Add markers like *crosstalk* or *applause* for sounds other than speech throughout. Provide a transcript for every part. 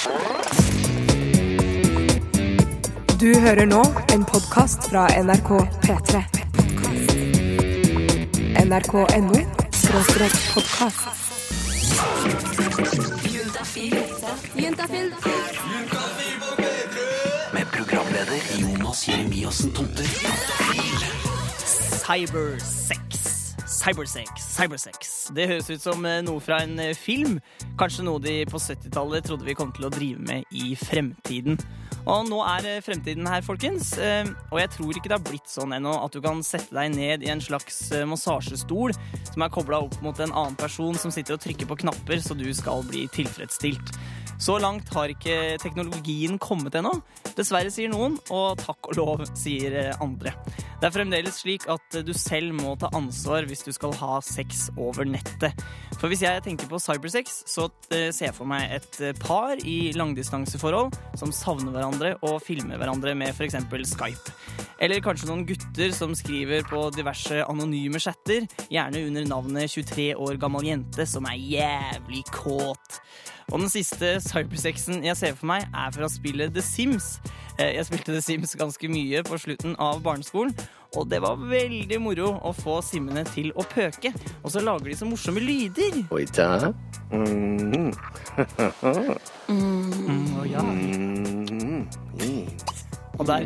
Du hører nå en podkast fra NRK P3. NRK.no skråstrek podkast. Med programleder Jonas Jeremiassen Tomter. Cybersex. Cybersex, cybersex. Det høres ut som eh, noe fra en eh, film. Kanskje noe de på 70-tallet trodde vi kom til å drive med i fremtiden. Og nå er eh, fremtiden her, folkens. Og jeg tror ikke det har blitt sånn ennå at du kan sette deg ned i en slags massasjestol som er kobla opp mot en annen person som sitter og trykker på knapper så du skal bli tilfredsstilt. Så langt har ikke teknologien kommet ennå. Dessverre, sier noen, og takk og lov, sier eh, andre. Det er fremdeles slik at eh, du selv må ta ansvar hvis du skal ha sex over nettet. For hvis jeg tenker på cybersex, så eh, ser jeg for meg et par i langdistanseforhold som savner hverandre og filmer hverandre med f.eks. Skype. Eller kanskje noen gutter som skriver på diverse anonyme chatter, gjerne under navnet 23 år gammel jente som er jævlig kåt. Og den siste cybersexen jeg ser for meg, er fra spillet The Sims. Eh, Jeg spilte The Sims ganske mye på slutten av barneskolen, og det var veldig moro å få simmene til å pøke. Og så lager de så morsomme lyder. Oi da. Mm. Mm, og ja. Mm. Og der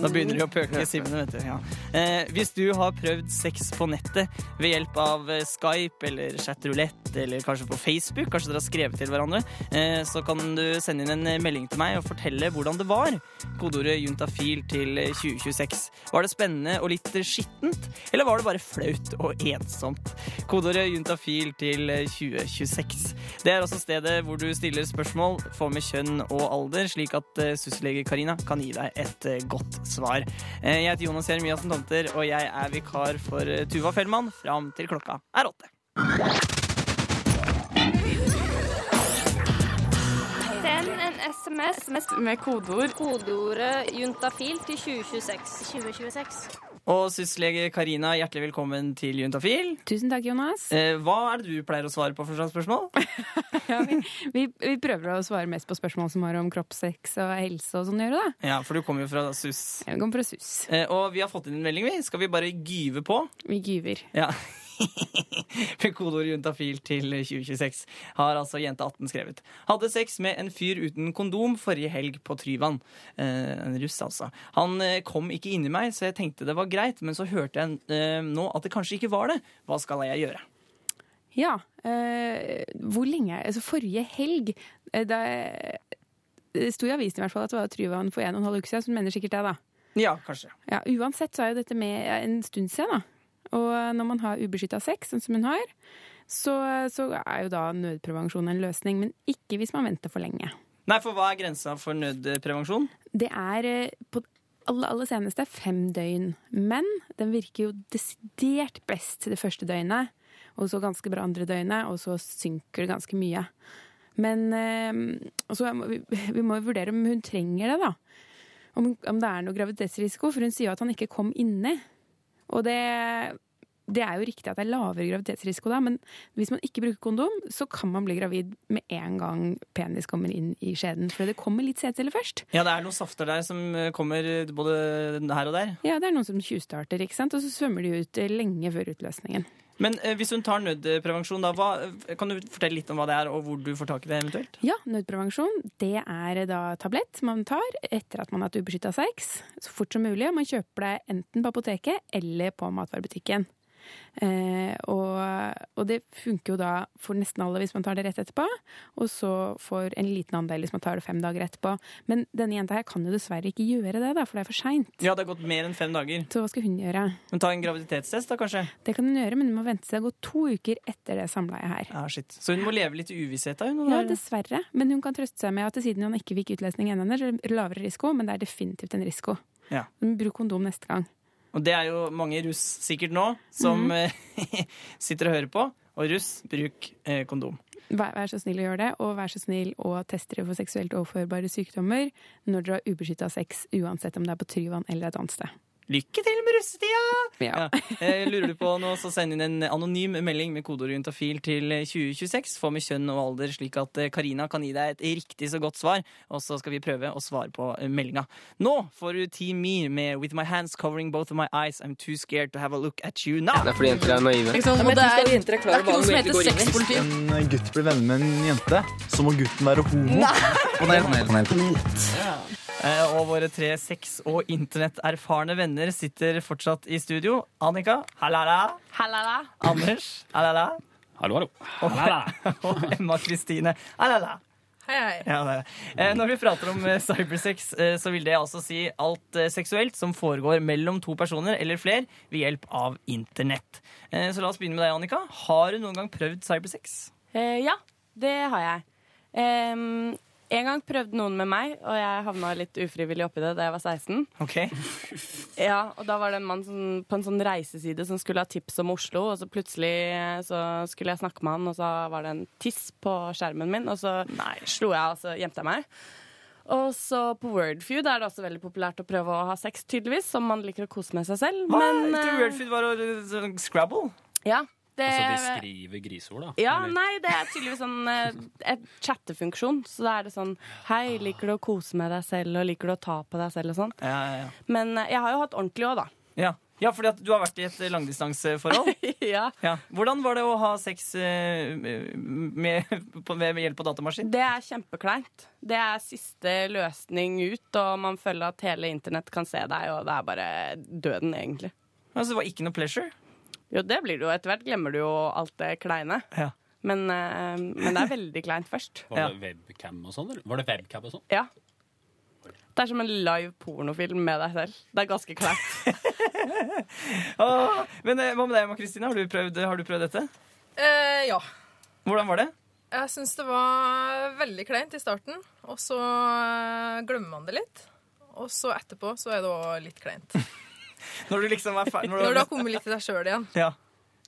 Da begynner de å pøke simene, vet du. Ja. Eh, hvis du har prøvd sex på nettet ved hjelp av eh, Skype eller chatroulette eller kanskje på Facebook, kanskje dere har skrevet til hverandre, eh, så kan du sende inn en eh, melding til meg og fortelle hvordan det var. Kodeordet juntafil til eh, 2026. Var det spennende og litt eh, skittent, eller var det bare flaut og ensomt? Kodeordet juntafil til eh, 2026. Det er også stedet hvor du stiller spørsmål, får med kjønn og alder, slik at eh, syslege Karina kan gi deg et eh, godt svar. Eh, Jeg heter Jonas Jeremiassen Tomter, og jeg er vikar for eh, Tuva Fellmann fram til klokka er åtte. Send en SMS, med kodeord Kodeordet juntafil til 2026. 2026. Og syslege Karina, hjertelig velkommen til Juntafil. Tusen takk, Jonas. Eh, Hva er det du pleier å svare på for slags spørsmål? *laughs* Ja, vi, vi, vi prøver å svare mest på spørsmål som har om kroppssex og helse og sånn å gjøre, da. Ja, for du kommer jo fra SUS. Jeg kommer fra SUS. Eh, Og vi har fått inn en melding, vi. Skal vi bare gyve på? Vi gyver. Ja. *laughs* Med kodeord juntafil til 2026 har altså jente 18 skrevet. Hadde sex med en fyr uten kondom forrige helg på Tryvann. Eh, en russ, altså. Han eh, kom ikke inni meg, så jeg tenkte det var greit, men så hørte jeg eh, nå at det kanskje ikke var det. Hva skal jeg gjøre? Ja. Eh, hvor lenge Altså, forrige helg eh, da, Det sto i avisen i hvert fall at det var Tryvann for en og en halv uke siden, så du mener sikkert det, da. Ja, kanskje. Ja, Uansett så er jo dette med en stund siden, da. Og når man har ubeskytta sex, sånn som hun har, så, så er jo da nødprevensjon en løsning. Men ikke hvis man venter for lenge. Nei, for hva er grensa for nødprevensjon? Det er eh, på aller, aller seneste fem døgn. Men den virker jo desidert best det første døgnet, og så ganske bra andre døgnet, og så synker det ganske mye. Men eh, så vi, *laughs* vi må jo vurdere om hun trenger det, da. Om, om det er noe graviditetsrisiko, for hun sier jo at han ikke kom inni. Og det, det er jo riktig at det er lavere graviditetsrisiko da, men hvis man ikke bruker kondom, så kan man bli gravid med en gang penis kommer inn i skjeden. For det kommer litt sædceller først. Ja, det er noen safter der som eh, kommer eh, både her og der. Ja, det er noen som tjuvstarter, ikke sant? Og så svømmer de ut eh, lenge før utløsningen. Men eh, hvis hun tar nødprevensjon, da, hva, kan du fortelle litt om hva det er, og hvor du får tak i det eventuelt? Ja, nødprevensjon det er da tablett man tar etter at man har hatt ubeskytta sex. Så fort som mulig. og Man kjøper det enten på apoteket eller på matvarebutikken. Eh, og, og det funker jo da for nesten alle hvis man tar det rett etterpå. Og så for en liten andel hvis man tar det fem dager etterpå. Men denne jenta her kan jo dessverre ikke gjøre det, da, for det er for seint. Ja, det har gått mer enn fem dager. Så hva skal hun gjøre? Men ta en graviditetstest, da, kanskje? Det kan hun gjøre, men hun må vente seg å gå to uker etter det samleiet her. Ja, shit. Så hun må leve litt i uvisshet, da? Hun, Ja, dessverre. Men hun kan trøste seg med at siden hun ikke fikk utlesning ennå, er det lavere risiko, men det er definitivt en risiko. Ja. Bruk kondom neste gang. Og det er jo mange russ sikkert nå som mm. *laughs* sitter og hører på. Og russ, bruk eh, kondom. Vær, vær så snill å gjøre det, og vær så snill å teste dere for seksuelt overførbare sykdommer når dere har ubeskytta sex, uansett om det er på Tryvann eller et annet sted. Lykke til med russetida! Ja. Ja. *laughs* Eh, lurer du på noe, så send inn en anonym melding med kodeord juntafil til 2026. Få med kjønn og alder, slik at eh, Karina kan gi deg et riktig så godt svar. Og så skal vi prøve å svare på eh, meldinga. Nå får du Team Me med With My Hands Covering Both of My Eyes. I'm too scared to have a look at you now. Det er fordi jenter er naive. Ikke sant? Og det er, det er ikke noe som heter sexpoliti. en gutt blir venner med en jente, så må gutten være homo. Eh, og våre tre sex- og internetterfarne venner sitter fortsatt i studio. Annika, hallala. Hallala. Anders, hallala. Hallo, hallo. Og, *laughs* og Emma Kristine, hallala. Hei, hei. Ja. Eh, når vi prater om eh, cybersex, eh, så vil det altså si alt eh, seksuelt som foregår mellom to personer eller flere ved hjelp av internett. Eh, så la oss begynne med deg, Annika. Har du noen gang prøvd cybersex? Eh, ja, det har jeg. En gang prøvde noen med meg, og jeg havna litt ufrivillig oppi det da jeg var 16. Ok. *laughs* Ja, og da var det en mann som, på en sånn reiseside som skulle ha tips om Oslo, og så plutselig eh, så skulle jeg snakke med han, og så var det en tiss på skjermen min, og så Nei. slo jeg, og så gjemte jeg meg. Og så på Wordfeud er det også veldig populært å prøve å ha sex, tydeligvis, om man liker å kose med seg selv. Hva? Men eh, Wordfeed var å- sånn Scrabble. ja, det Altså, de skriver griseord, da. Ja, Eller- nei, det er tydeligvis sånn eh, et chattefunksjon. Så da er det sånn Hei, liker du å kose med deg selv, og liker du å ta på deg selv og sånn? Ja, ja, ja. Men eh, jeg har jo hatt ordentlig òg, da. Ja, ja fordi at du har vært i et langdistanseforhold. *laughs* ja. Ja. Hvordan var det å ha sex med, med, på, hjelp av datamaskin? Det er kjempekleint. Det er siste løsning ut, og man føler at hele internett kan se deg, og det er bare døden, egentlig. Altså, det var ikke noe pleasure? Jo, det blir det jo. Etter hvert glemmer du jo alt det kleine. Ja. Men, eh, men det er veldig kleint først. Var det webcam og sånn? eller? Var det webcam og sånn? Ja. Det er som en live pornofilm med deg selv. Det er ganske kleint. *laughs* Åh, men eh, hva med deg, Emma Kristine? Har, du prøvd- har du prøvd dette? Eh, ja. Hvordan var det? Jeg syns det var veldig kleint i starten, og så eh, glemmer man det litt. Og så etterpå så er det òg litt kleint. *laughs* Når du liksom er ferdig Når du har kommet litt til deg sjøl igjen. Ja.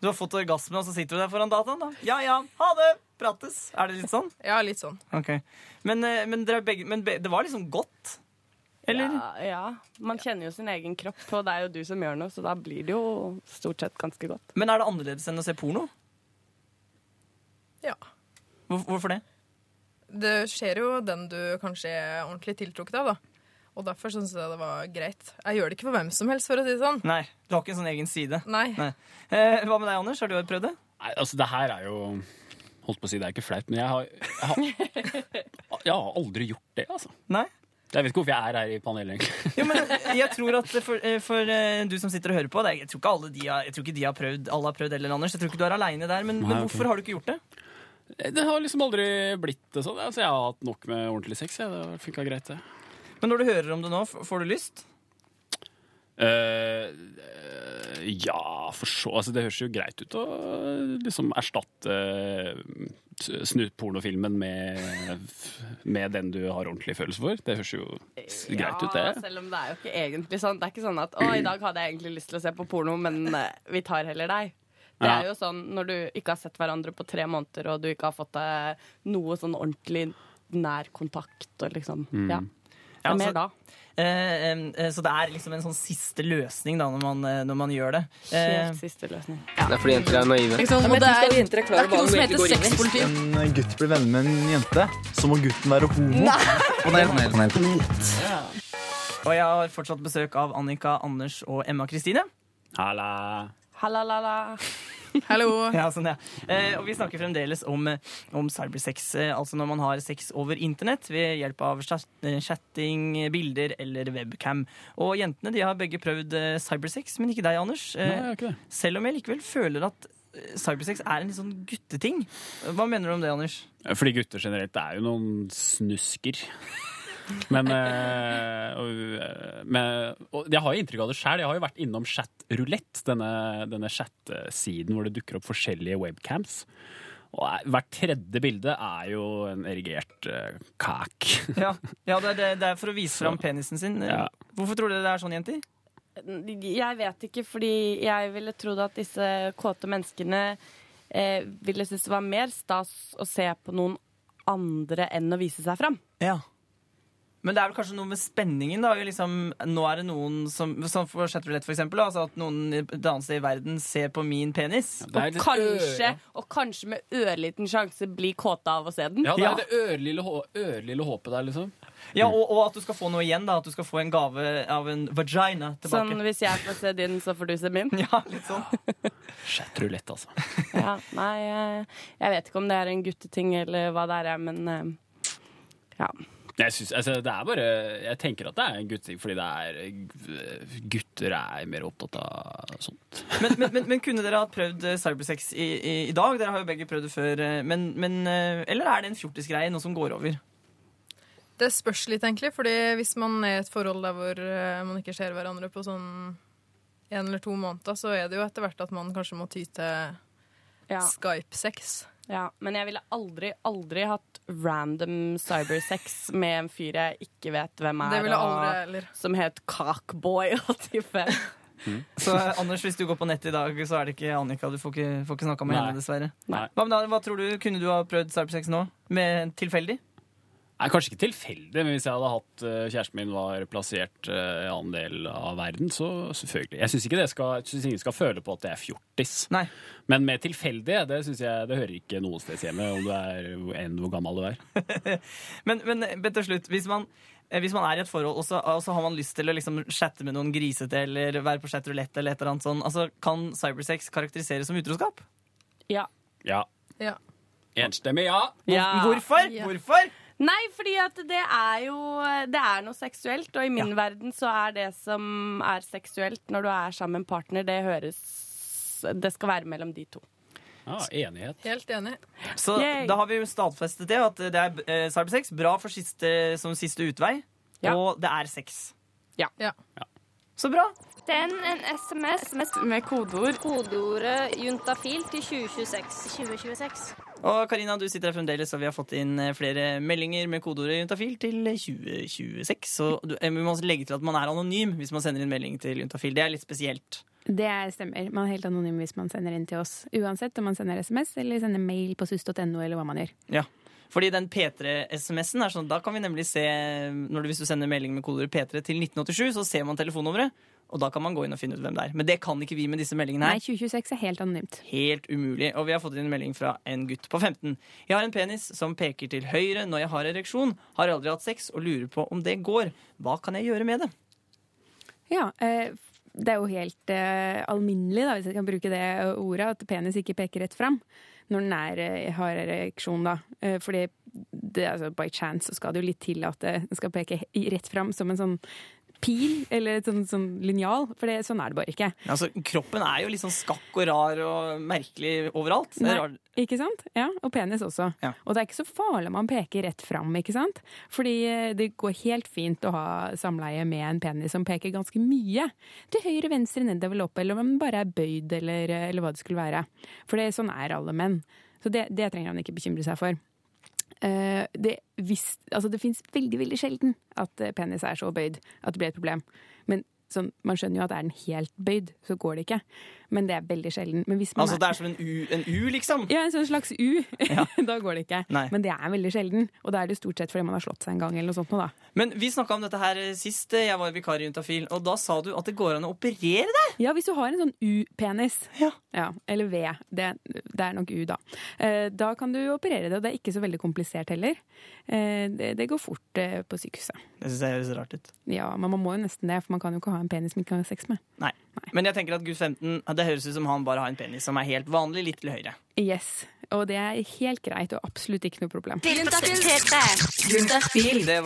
Du har fått orgasme, og så sitter du der foran dataen, da. Ja ja, ha det! Prates. Er det litt sånn? Ja, litt sånn. Ok. Men, eh, men, dere begge, men det var liksom godt? Eller? Ja, ja. Man kjenner jo sin egen kropp, og det er jo du som gjør noe, så da blir det jo stort sett ganske godt. Men er det annerledes enn å se porno? Ja. Hvor, hvorfor det? Det skjer jo den du kanskje er ordentlig tiltrukket av, da. Og derfor syns jeg det var greit. Jeg gjør det ikke for hvem som helst, for å si det sånn. Nei, du har ikke en sånn egen side. Nei. Eh, hva med deg, Anders? Har du prøvd det? Nei, altså, det her er jo Holdt på å si det er ikke flaut, men jeg har, jeg har, *laughs* jeg har aldri gjort det, altså. Nei? Jeg vet ikke hvorfor jeg er her i panelet, egentlig. *laughs* Jo, men jeg tror at for, eh, for eh, du som sitter og hører på det, Jeg tror ikke alle de har, jeg tror ikke de har prøvd, alle har prøvd eller Anders. Jeg tror ikke du er aleine der. Men, Nei, men hvorfor hvorfor har du ikke gjort det? Det har liksom aldri blitt det sånn. Altså, jeg har hatt nok med ordentlig sex. Jeg. Det har funka greit, det. Men når du hører om det nå, får du lyst? Uh, eh, ja, for så altså, Det høres jo greit ut å eh, liksom erstatte uh, snupornofilmen med, med den du har ordentlig følelse for. Det høres jo greit greit ut, det. selv om det er jo ikke egentlig sånn. Det er ikke sånn at 'Å, i dag hadde jeg egentlig lyst til å se på porno, men eh, vi tar heller deg'. Det er jo sånn når du ikke har sett hverandre på tre måneder, og du ikke har fått deg noe sånn ordentlig nær kontakt og liksom Mm. Ja. Det er Ja, mer så- da. Eh, eh, så det er liksom en sånn siste løsning da, når man, eh, når man gjør det. Helt siste løsning. Det er fordi jenter er naive. Ikke sant? Og det er, det er ikke noe som heter sexpoliti. En gutt blir venner med en jente, så må gutten være homo. og jeg har fortsatt besøk av Annika, Anders og Emma Kristine. Halla. Hallalala. Hallo. *laughs* Ja, sånn, ja. Eh, og vi snakker fremdeles om, eh, om cybersex, eh, altså når man har sex over internett ved hjelp av chat, eh, chatting, bilder eller webcam. Og jentene de har begge prøvd eh, cybersex, men ikke deg, Anders. Eh, Nei, ikke selv om jeg likevel føler at cybersex er en litt sånn gutteting. Hva mener du om det, Anders? Fordi gutter generelt er jo noen snusker. *laughs* Men, øh, eh, med, og jeg har jo inntrykk av det sjøl. Jeg har jo vært innom chatrulett, denne, denne chattesiden hvor det dukker opp forskjellige webcams. Og er- hvert tredje bilde er jo en erigert uh, kak. Ja, *laughs* ja det, er, det- det er for å vise fram penisen sin. Ja. Hvorfor tror dere det er sånn, jenter? Jeg vet ikke, fordi jeg ville trodd at disse kåte menneskene eh, ville synes det var mer stas å se på noen andre enn å vise seg fram. Ja. Men det er vel kanskje noe med spenningen, da. Liksom, nå er det noen som sånn for Chatterlett, for eksempel. Altså at noen et annet sted i verden ser på min penis. Og kanskje, og kanskje med ørliten sjanse bli kåta av å se den. Ja, det er det ørlille, ørlille håpet der, liksom. Ja, og, og at du skal få noe igjen. da At du skal få en gave av en vagina tilbake. Sånn hvis jeg får se din, så får du se min? *laughs* Ja, litt sånn. Chatroulette, altså. *laughs* Ja, nei, jeg, jeg vet ikke om det er en gutteting eller hva det er, men eh, ja. Jeg, synes, altså, det er bare, jeg tenker at det er en gutting, fordi det er eh, gutter er mer opptatt av sånt. Men, men, men, men kunne dere ha prøvd eh, cybersex i, i, i dag? Dere har jo begge prøvd det før. eh, Men, men, eller er det en fjortisgreie, noe som går over? Det spørs litt, egentlig. fordi hvis man er i et forhold der hvor man ikke ser hverandre på sånn en eller to måneder, så er det jo etter hvert at man kanskje må ty til Ja. Skype-sex. Ja, men jeg ville aldri, aldri hatt random cybersex med en fyr jeg ikke vet hvem er, Det ville og- som het Cockboy85. Så eh, Anders, hvis du går på nettet i dag, så er det ikke Annika. Du får ikke, får ikke snakka med Nei. henne, dessverre. Nei. Hva, hva tror du, Kunne du ha prøvd cybersex nå? Med tilfeldig? Nei, Kanskje ikke tilfeldig, men hvis jeg hadde hatt eh, kjæresten min var plassert eh, i en annen del av verden, så selvfølgelig. Jeg syns ikke det skal, jeg synes ingen skal føle på at det er fjortis. Nei. Men med tilfeldig, det synes jeg det hører ikke noe sted hjemme, om du er enn hvor gammel du er. *laughs* Men, men men til slutt, hvis man, eh, hvis man er i et forhold, og så, og så har man lyst til å liksom chatte med noen grisete eller være på chatroulette eller et eller annet sånn, altså, kan cybersex karakteriseres som utroskap? Ja. Ja. Ja. Enstemmig ja. Ja. Hvorfor? Ja. Hvorfor? Nei, fordi at det er jo Det er noe seksuelt, og i min verden så er det som er seksuelt når du er sammen med en partner, det høres Det skal være mellom de to. ja enighet. Helt enig. Så Yay. da har vi jo stadfestet det, at det er eh, cybersex. Bra for siste, som siste utvei. Ja. Og det er sex. Ja. Ja. Så bra. Send en SMS, Med kodeord. kodeordet juntafil til 2026. 2026. Og Karina, du sitter her fremdeles, og vi har fått inn eh, flere meldinger med kodeordet juntafil til 2026. Så du, eh, vi må legge til at man er anonym hvis man sender inn melding til juntafil. Det er litt spesielt. Det stemmer. Man er helt anonym hvis man sender inn til oss. Uansett om man sender SMS eller sender mail på sus.no eller hva man gjør. Ja. Fordi den P3-SMS-en er sånn, da kan vi nemlig se når du, Hvis du sender melding med kodeordet P3 til 1987, så ser man telefonnummeret, og da kan man gå inn og finne ut hvem det er. Men det kan ikke vi med disse meldingene her. Nei, her. 2026 er helt anonymt. Helt umulig. Og vi har fått inn en melding fra en gutt på 15. Jeg har en penis som peker til høyre når jeg har ereksjon. Har aldri hatt sex og lurer på om det går. Hva kan jeg gjøre med det? Ja, eh, det er jo helt eh, alminnelig, da, hvis jeg kan bruke det ordet, at penis ikke peker rett fram når den er, eh, har ereksjon, da. Eh, fordi det, altså, by chance så skal det jo litt til at det skal peke rett fram som en sånn pil, eller et sånn, sånn linjal, for det, sånn er det bare ikke. Altså, kroppen er jo litt sånn skakk og rar og merkelig overalt. Er Nei. Ikke sant? Ja, og penis også. Ja. Og det er ikke så farlig om man peker rett fram, ikke sant? Fordi eh, det går helt fint å ha samleie med en penis som peker ganske mye. Til høyre, venstre, nedover opp, eller om den bare er bøyd, eller, eller hva det skulle være. For det, sånn er alle menn. Så det, det trenger han ikke bekymre seg for. Eh, det, hvis, altså det fins veldig veldig sjelden at eh, penis er så bøyd at det blir et problem. Men sånn, man skjønner jo at er den helt bøyd, så går det ikke. Men det er veldig sjelden. Men hvis man Altså, det er som en U, en U liksom. ja, en sånn slags U. *laughs* da går det ikke. Nei. Men det er veldig sjelden. Og da er det stort sett fordi man har slått seg en gang. eller noe sånt nå, da. Men vi snakka om dette her sist jeg var vikar i Juntafil, og da sa du at det går an å operere det. Ja, hvis du har en sånn U-penis, Ja. eller V, det, det er nok U, da. Eh, da kan du operere det, og det er ikke så veldig komplisert heller. Eh, det, det går fort eh, på sykehuset. Det syns jeg høres rart ut. Ja, men man må jo nesten det, for man kan jo ikke ha en penis som ikke kan ha sex med. Nei. Men jeg tenker at gutt 15, det høres ut som han bare har en penis som er helt vanlig, litt til høyre. Yes, og det er helt greit, og absolutt ikke noe problem. Det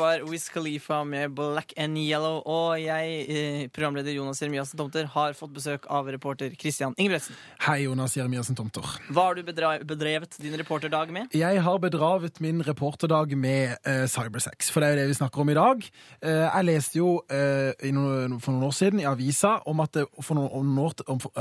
var Wiz Khalifa med Black and Yellow, og jeg, eh, programleder Jonas Jeremiassen Tomter, har fått besøk av reporter Christian Ingebretsen. Hei, Jonas Jeremiassen Tomter. Hva har du bedrevet din reporterdag med? Jeg har bedravet min reporterdag med uh, cybersex, for det er jo det vi snakker om i dag. Uh, jeg leste jo uh, i noen, for noen år siden i avisa om at det for noen, år om, for.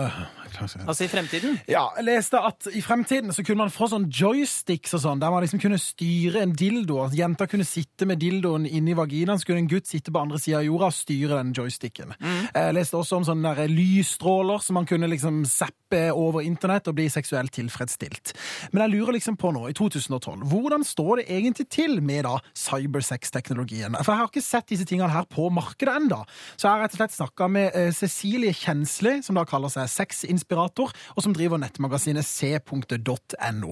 Altså i fremtiden? Ja, jeg leste at i fremtiden så kunne man få sånn joysticks og sånn, der man liksom kunne styre en dildo. og Jenta kunne sitte med dildoen inni vaginaen, så kunne en gutt sitte på andre sida av jorda og styre den joysticken. Jeg leste også om sånne der lysstråler som man kunne liksom zappe over internett og bli seksuelt tilfredsstilt. Men jeg lurer liksom på nå, i 2012, hvordan står det egentlig til med da cybersex-teknologien? For jeg har ikke sett disse tingene her på markedet enda. Så jeg har rett og slett snakka med eh, Cecilie Kjensli, som da kaller seg sexinspirator, og som driver nettmagasinet c.no.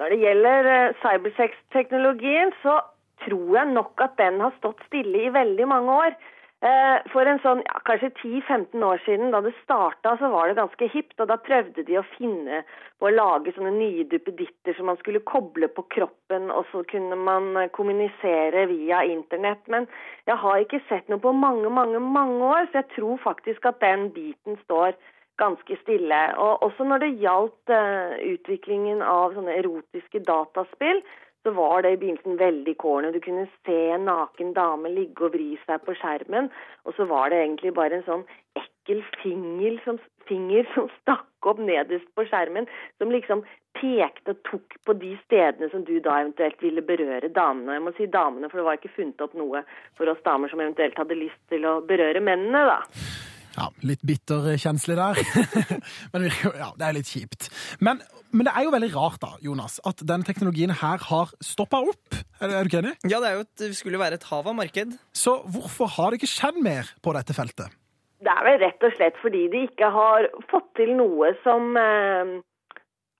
Når det gjelder eh, cybersex-teknologien, så tror jeg nok at den har stått stille i veldig mange år. Eh, For en sånn, ja, kanskje 10-15 år siden, da det starta, så var det ganske hipt. Og da prøvde de å finne på å lage sånne nye duppeditter som man skulle koble på kroppen, og så kunne man eh, kommunisere via internett. Men jeg har ikke sett noe på mange, mange, mange år, så jeg tror faktisk at den biten står ganske stille. Og også når det gjaldt eh, utviklingen av sånne erotiske dataspill, så var det i begynnelsen veldig corny. Du kunne se en naken dame ligge og vri seg på skjermen, og så var det egentlig bare en sånn ekkel finger som, finger som stakk opp nederst på skjermen, som liksom pekte og tok på de stedene som du da eventuelt ville berøre damene. Jeg må si damene, for det var ikke funnet opp noe for oss damer som eventuelt hadde lyst til å berøre mennene, da. Ja, litt bitterkjenslig der. *laughs* men ja, det er litt kjipt. Men, men det er jo veldig rart, da, Jonas, at den teknologien her har stoppa opp. Er, du- er du ikke enig? Ja, det er jo et, det skulle jo være et hav av marked. Så hvorfor har det ikke skjedd mer på dette feltet? Det er vel rett og slett fordi de ikke har fått til noe som eh,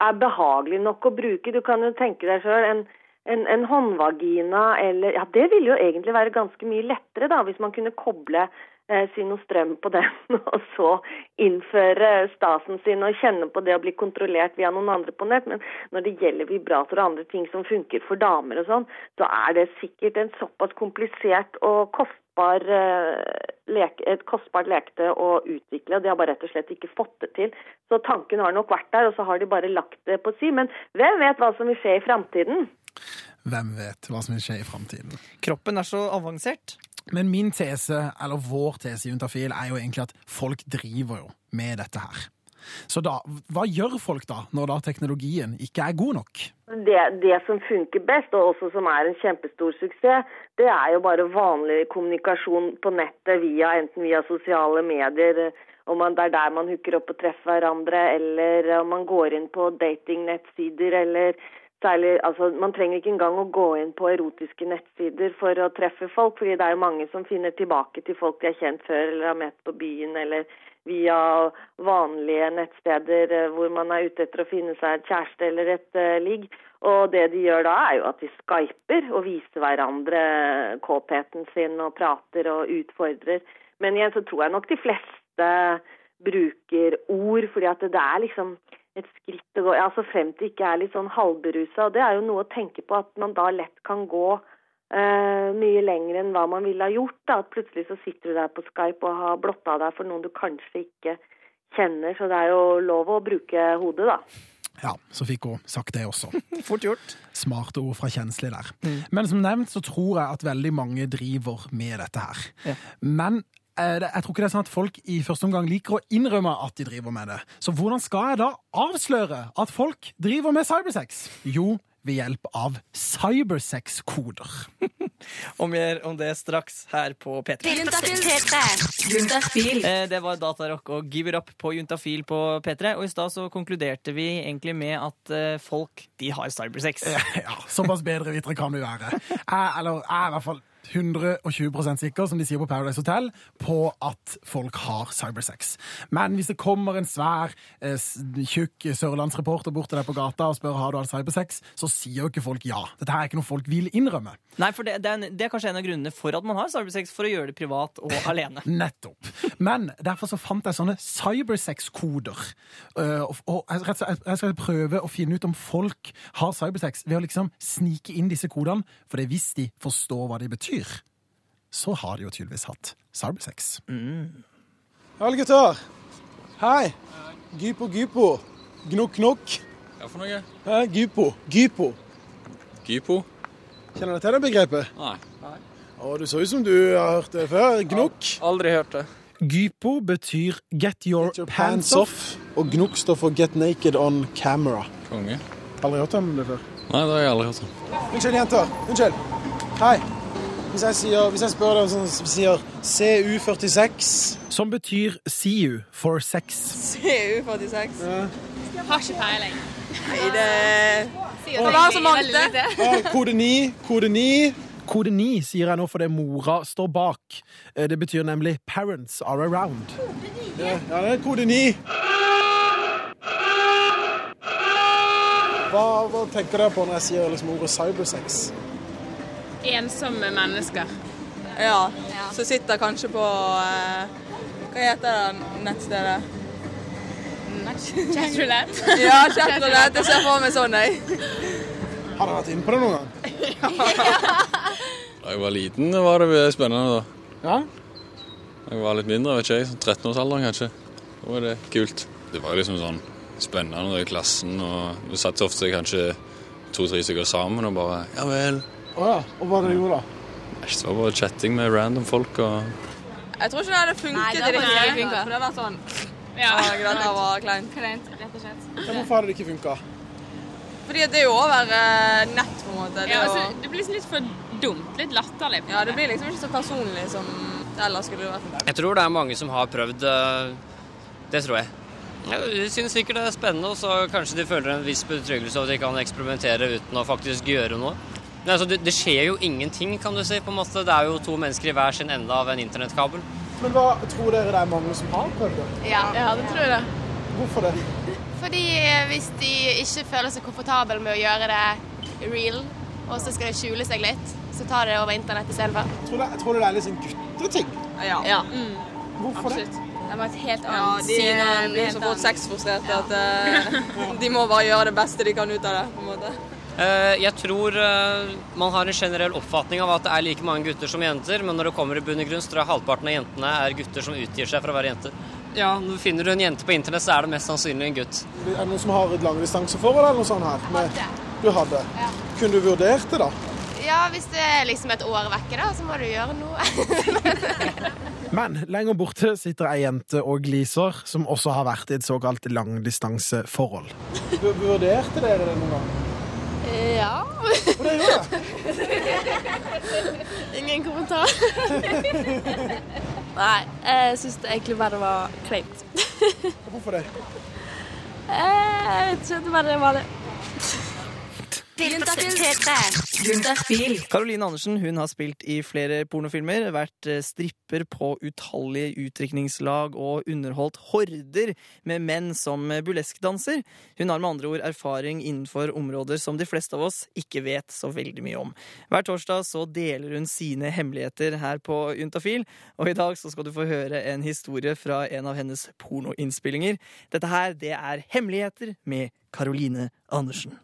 er behagelig nok å bruke. Du kan jo tenke deg sjøl en, en, en håndvagina eller Ja, det ville jo egentlig være ganske mye lettere, da, hvis man kunne koble eh, si noe strøm på den, *laughs* og så innføre stasen sin og kjenne på det å bli kontrollert via noen andre på nett. Men når det gjelder vibrator og andre ting som funker for damer og sånn, så er det sikkert en såpass komplisert og kostbar eh, leke, et kostbart leketøy å utvikle. og De har bare rett og slett ikke fått det til. Så tanken har nok vært der, og så har de bare lagt det på si. Men hvem vet hva som vil skje i framtiden? Hvem vet hva som vil skje i framtiden? Kroppen er så avansert. Men min tese, eller vår tese i Juntafil, er jo egentlig at folk driver jo med dette her. Så da, hva gjør folk da, når da teknologien ikke er god nok? Det, det som funker best, og også som er en kjempestor suksess, det er jo bare vanlig kommunikasjon på nettet via enten via sosiale medier, om man, det er der man hooker opp og treffer hverandre, eller om man går inn på datingnettsider, eller særlig Altså, man trenger ikke engang å gå inn på erotiske nettsider for å treffe folk, fordi det er jo mange som finner tilbake til folk de har kjent før, eller har møtt på byen, eller via vanlige nettsteder eh, hvor man er ute etter å finne seg et kjæreste eller et uh, ligg. Og det de gjør da, er jo at de skyper og viser hverandre kåtheten sin og prater og utfordrer. Men igjen så tror jeg nok de fleste bruker ord, fordi at det er liksom et skritt å gå ja, så frem til ikke er litt sånn halvberusa. Og det er jo noe å tenke på at man da lett kan gå eh, mye lenger enn hva man ville ha gjort. Da. At plutselig så sitter du der på Skype og har blotta deg for noen du kanskje ikke kjenner. Så det er jo lov å bruke hodet, da. Ja, så fikk hun sagt det også. *laughs* Fort gjort. Smarte ord fra Kjensli der. Men som nevnt så tror jeg at veldig mange driver med dette her. Ja. Men jeg tror ikke det er sånn at folk i første omgang liker å innrømme at de driver med det. Så hvordan skal jeg da avsløre at folk driver med cybersex? Jo, ved hjelp av cybersex-koder. *laughs* Og mer om det straks her på P3. Juntafil. Eh, Det var Datarock og Give It Up på Juntafil på P3. Og i stad så konkluderte vi egentlig med at eh, folk, de har cybersex. *laughs* Ja, såpass bedre vitere kan vi være. Jeg, eller, jeg i hvert fall 120% sikker, som de sier på Paradise Hotel, på at folk har cybersex. Men hvis det kommer en svær, eh, tjukk sørlandsreporter bort til deg på gata og spør har du hatt cybersex, så sier jo ikke folk ja. Dette er ikke noe folk vil innrømme. Nei, for det, det, er, det er kanskje en av grunnene for at man har cybersex, for å gjøre det privat og *laughs* alene. Nettopp. Men derfor så fant jeg sånne cybersex-koder. Eh, og, og jeg, rett og slett- jeg skal prøve å finne ut om folk har cybersex ved å liksom snike inn disse kodene, for det er hvis de forstår hva de betyr, så har de jo tydeligvis hatt cybersex. Alle gutter. Hei. Gypo, gypo. Gnok, knokk. Hva for noe? Hæ? Gypo. Gypo. Gypo? Kjenner du til det begrepet? Nei. Å, du så ut som du har hørt det før. Gnok Aldri hørt det. Gypo betyr get your, Pants off. Og Gnok står for get naked on camera. Konge. Aldri hørt om det før. Nei, det har jeg aldri hørt om. Unnskyld, jenter. Unnskyld. Hei. Hvis jeg, sier, hvis jeg spør deg sånn som sier CU46 Som betyr see you for sex. CU46. Har ikke peiling. Nei, det Det var så mange. Ja, Kode 9. Kode 9. Kode 9 sier jeg nå fordi mora står bak. Eh, Det betyr nemlig 'parents are around'. Ja, ja, det er kode 9. Hva, hva tenker dere på når jeg sier liksom ordet cybersex? Ensomme mennesker. Ja, som sitter kanskje på eh, Hva heter det nettstedet? *laughs* Chatroulette. Ja, chatroulette. Jeg ser for meg sånn, jeg. Har dere vært inne på det noen gang? *laughs* Da jeg var liten, var det spennende, da. Ja? Da jeg var litt mindre, vet ikke jeg. Sånn 13-årsalderen, kanskje. Da var det kult. Det var liksom sånn spennende i klassen, og vi satt ofte kanskje to-tre stykker sammen og bare Ja vel. Å ja. Og hva dere gjorde da? Det var bare chatting med random folk og Jeg tror ikke det hadde funket Nei, det i hadde det ikke hele tatt. For det var sånn Ja. Å, det var kleint. Kleint, rett og slett. Ja, hvorfor hadde det ikke funka? Fordi det er jo over eh, nett, på en måte. Det, Ja, altså, det blir litt for dumt. Litt latterlig. ja, det blir liksom ikke så personlig som det ellers skulle vært. Jeg tror det er mange som har prøvd. eh, Det tror jeg. Ja, De syns sikkert det er spennende, og så kanskje de føler en viss betryggelse over at de kan eksperimentere uten å faktisk gjøre noe. Men altså, det, det skjer jo ingenting, kan du si. på en måte. Det er jo to mennesker i hver sin ende av en internettkabel. Men hva tror dere det er mange som har prøvd det? Ja. det tror jeg. Hvorfor det? Fordi eh, hvis de ikke føler seg komfortable med å gjøre det real, og så skal de skjule seg litt, så tar de det over internett istedenfor. Tror dere, tror det er litt sånn gutteting? Ja. Hvorfor det? Det var et helt Ja, annet de syn. Ja, de blir så fort sexfrustrerte at uh, *laughs* de må bare gjøre det beste de kan ut av det. på en måte. Eh, Jeg tror eh, man har en generell oppfatning av at det er like mange gutter som jenter, men når det kommer i bunn og grunn, så tror jeg halvparten av jentene er gutter som utgir seg for å være jenter. Ja, når Finner du en jente på internett, så er det mest sannsynlig en gutt. Er det noen som har et langdistanseforhold eller noe sånt her? Med, du hadde? Kunne du vurdert det, da? Ja, hvis det er liksom et år vekke, da, så må du gjøre noe. *laughs* Men lenger borte sitter ei jente og gliser, som også har vært i et såkalt langdistanseforhold. Vurderte dere det noen gang? Ja. Og det gjorde det? *laughs* Ingen kommentar. *laughs* Nei, jeg syns det egentlig bare var kleint. Hvorfor det? Jeg vet ikke, det bare var det. Caroline Andersen hun har spilt i flere pornofilmer, vært eh, stripper på utallige utdrikningslag og underholdt horder med menn som burleskdanser. Hun har med andre ord erfaring innenfor områder som de fleste av oss ikke vet så veldig mye om. Hver torsdag så deler hun sine hemmeligheter her på Juntafil, og i dag så skal du få høre en historie fra en av hennes pornoinnspillinger. Dette her, det er Hemmeligheter med Caroline Andersen.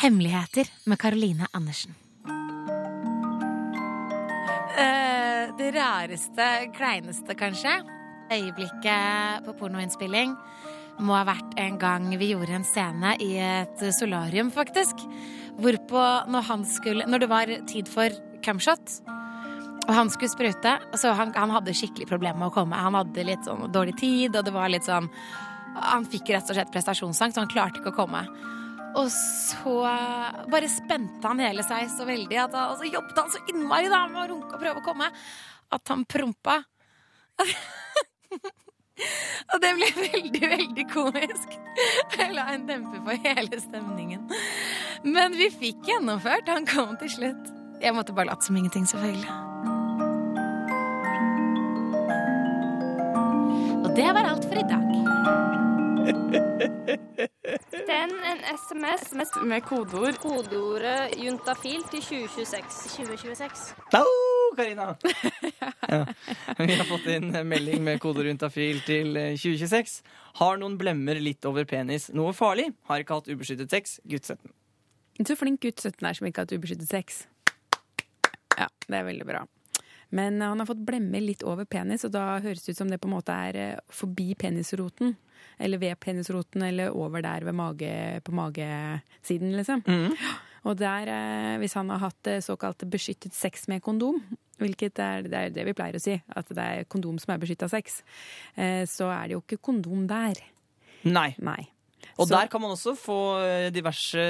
Hemmeligheter med Caroline Andersen. Eh, det rareste, kleineste kanskje, øyeblikket på pornoinnspilling må ha vært en gang vi gjorde en scene i et solarium, faktisk. Hvorpå når han skulle Når det var tid for cumshot, og han skulle sprute Så han, han hadde skikkelig problemer med å komme. Han hadde litt sånn dårlig tid, og det var litt sånn Han fikk rett og slett prestasjonsangst, så han klarte ikke å komme. Og så bare spente han hele seg så veldig, at han, og så jobbet han så innmari da med å runke og prøve å komme, at han prompa. *laughs* og det ble veldig, veldig komisk. Jeg la en demper på hele stemningen. Men vi fikk gjennomført. Han kom til slutt. Jeg måtte bare late som ingenting, selvfølgelig. Og det var alt for i dag. *laughs* Send en SMS med kodeord. Kodeordet juntafil til 2026. 2026. Au, Karina! ja. Vi har fått inn melding med kodeord juntafil til eh, 2026. Har noen blemmer litt over penis. Noe farlig? Har ikke hatt ubeskyttet sex. Gutt 17. Så flink gutt 17 er som ikke har hatt ubeskyttet sex. Ja, det er veldig bra. Men han har fått blemmer litt over penis, og da høres det ut som det på en måte er eh, forbi penisroten. Eller ved penisroten, eller over der ved mage, på magesiden, liksom. Og der, eh, hvis han har hatt eh, såkalt beskyttet sex med kondom, hvilket er, det er det vi pleier å si, at det er kondom som er beskytta sex, eh, så er det jo ikke kondom der. Nei. Nei. Og Så- der kan man også få eh, diverse,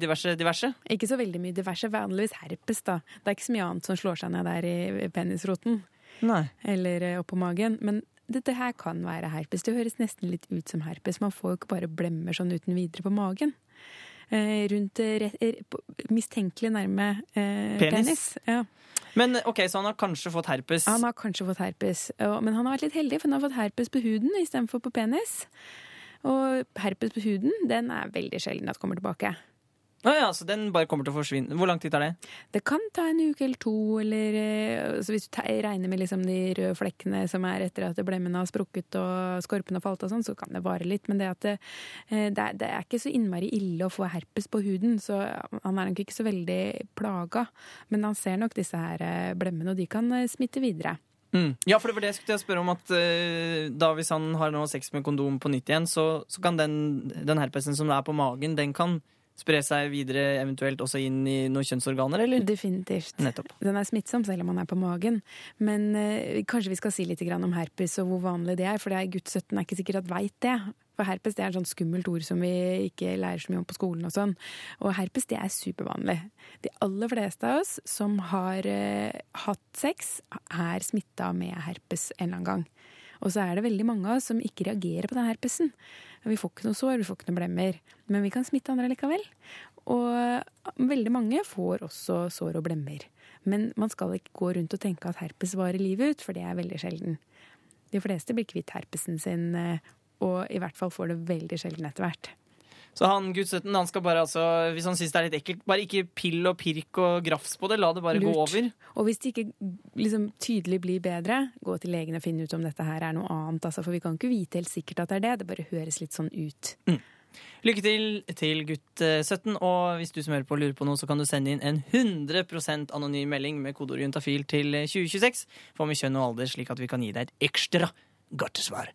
diverse, diverse. Ikke så veldig mye diverse, vanligvis herpes, da. Det er ikke så mye annet som slår seg ned der i penisroten. Nei. Eller eh, oppå magen. Men dette her kan være herpes. Det høres nesten litt ut som herpes. Man får jo ikke bare blemmer sånn uten videre på magen. Eh, rundt eh, mistenkelig nærme eh, Penis. penis. Ja. Men ok, så han har kanskje fått herpes. Han har kanskje fått herpes, men han har vært litt heldig, for han har fått herpes på huden istedenfor på penis. Og herpes på huden, den er veldig sjelden at kommer tilbake. Å ja, så den bare kommer til å forsvinne. Hvor lang tid tar det? Det kan ta en uke eller to, eller eh, så hvis du regner med liksom de røde flekkene som er etter at blemmene har sprukket og skorpen har falt og sånn, så kan det vare litt. Men det, at det, eh, det, er, det er ikke så innmari ille å få herpes på huden, så han er nok ikke så veldig plaga. Men han ser nok disse her eh, blemmene, og de kan smitte videre. Mm. Ja, for det var det jeg skulle spørre om at uh, da hvis han har nå sex med kondom på nytt igjen, så, så kan den, den herpesen som er på magen, den kan spre seg videre, eventuelt også inn i noen kjønnsorganer, eller? Definitivt. Nettopp. Den er smittsom selv om man er på magen. Men uh, kanskje vi skal si litt om herpes og hvor vanlig det er. For det er gutt 17 er ikke sikkert at veit det. For herpes det er et sånt skummelt ord som vi ikke lærer så mye om på skolen. Og sånn. Og herpes det er supervanlig. De aller fleste av oss som har eh, hatt sex, er smitta med herpes en eller annen gang. Og så er det veldig mange av oss som ikke reagerer på den herpesen. Vi får ikke noe sår, vi får ikke noe blemmer. Men vi kan smitte andre likevel. Og veldig mange får også sår og blemmer. Men man skal ikke gå rundt og tenke at herpes varer livet ut, for det er veldig sjelden. De fleste blir kvitt herpesen sin, eh, og i hvert fall får det veldig sjelden etter hvert. Så han 17, han skal bare altså, hvis han syns det er litt ekkelt, bare ikke pill og pirk og grafs på det. La det bare gå over. Og hvis det ikke liksom, tydelig blir bedre, gå til legen og finne ut om dette her er noe annet. Altså, for vi kan ikke vite helt sikkert at det er det. Det bare høres litt sånn ut. Lykke til til gutt eh, 17, og hvis du som hører på lurer på noe, så kan du sende inn en 100% anonym melding med kodeord juntafil til eh, 2026. Få med kjønn og alder, slik at vi kan gi deg et ekstra godt svar.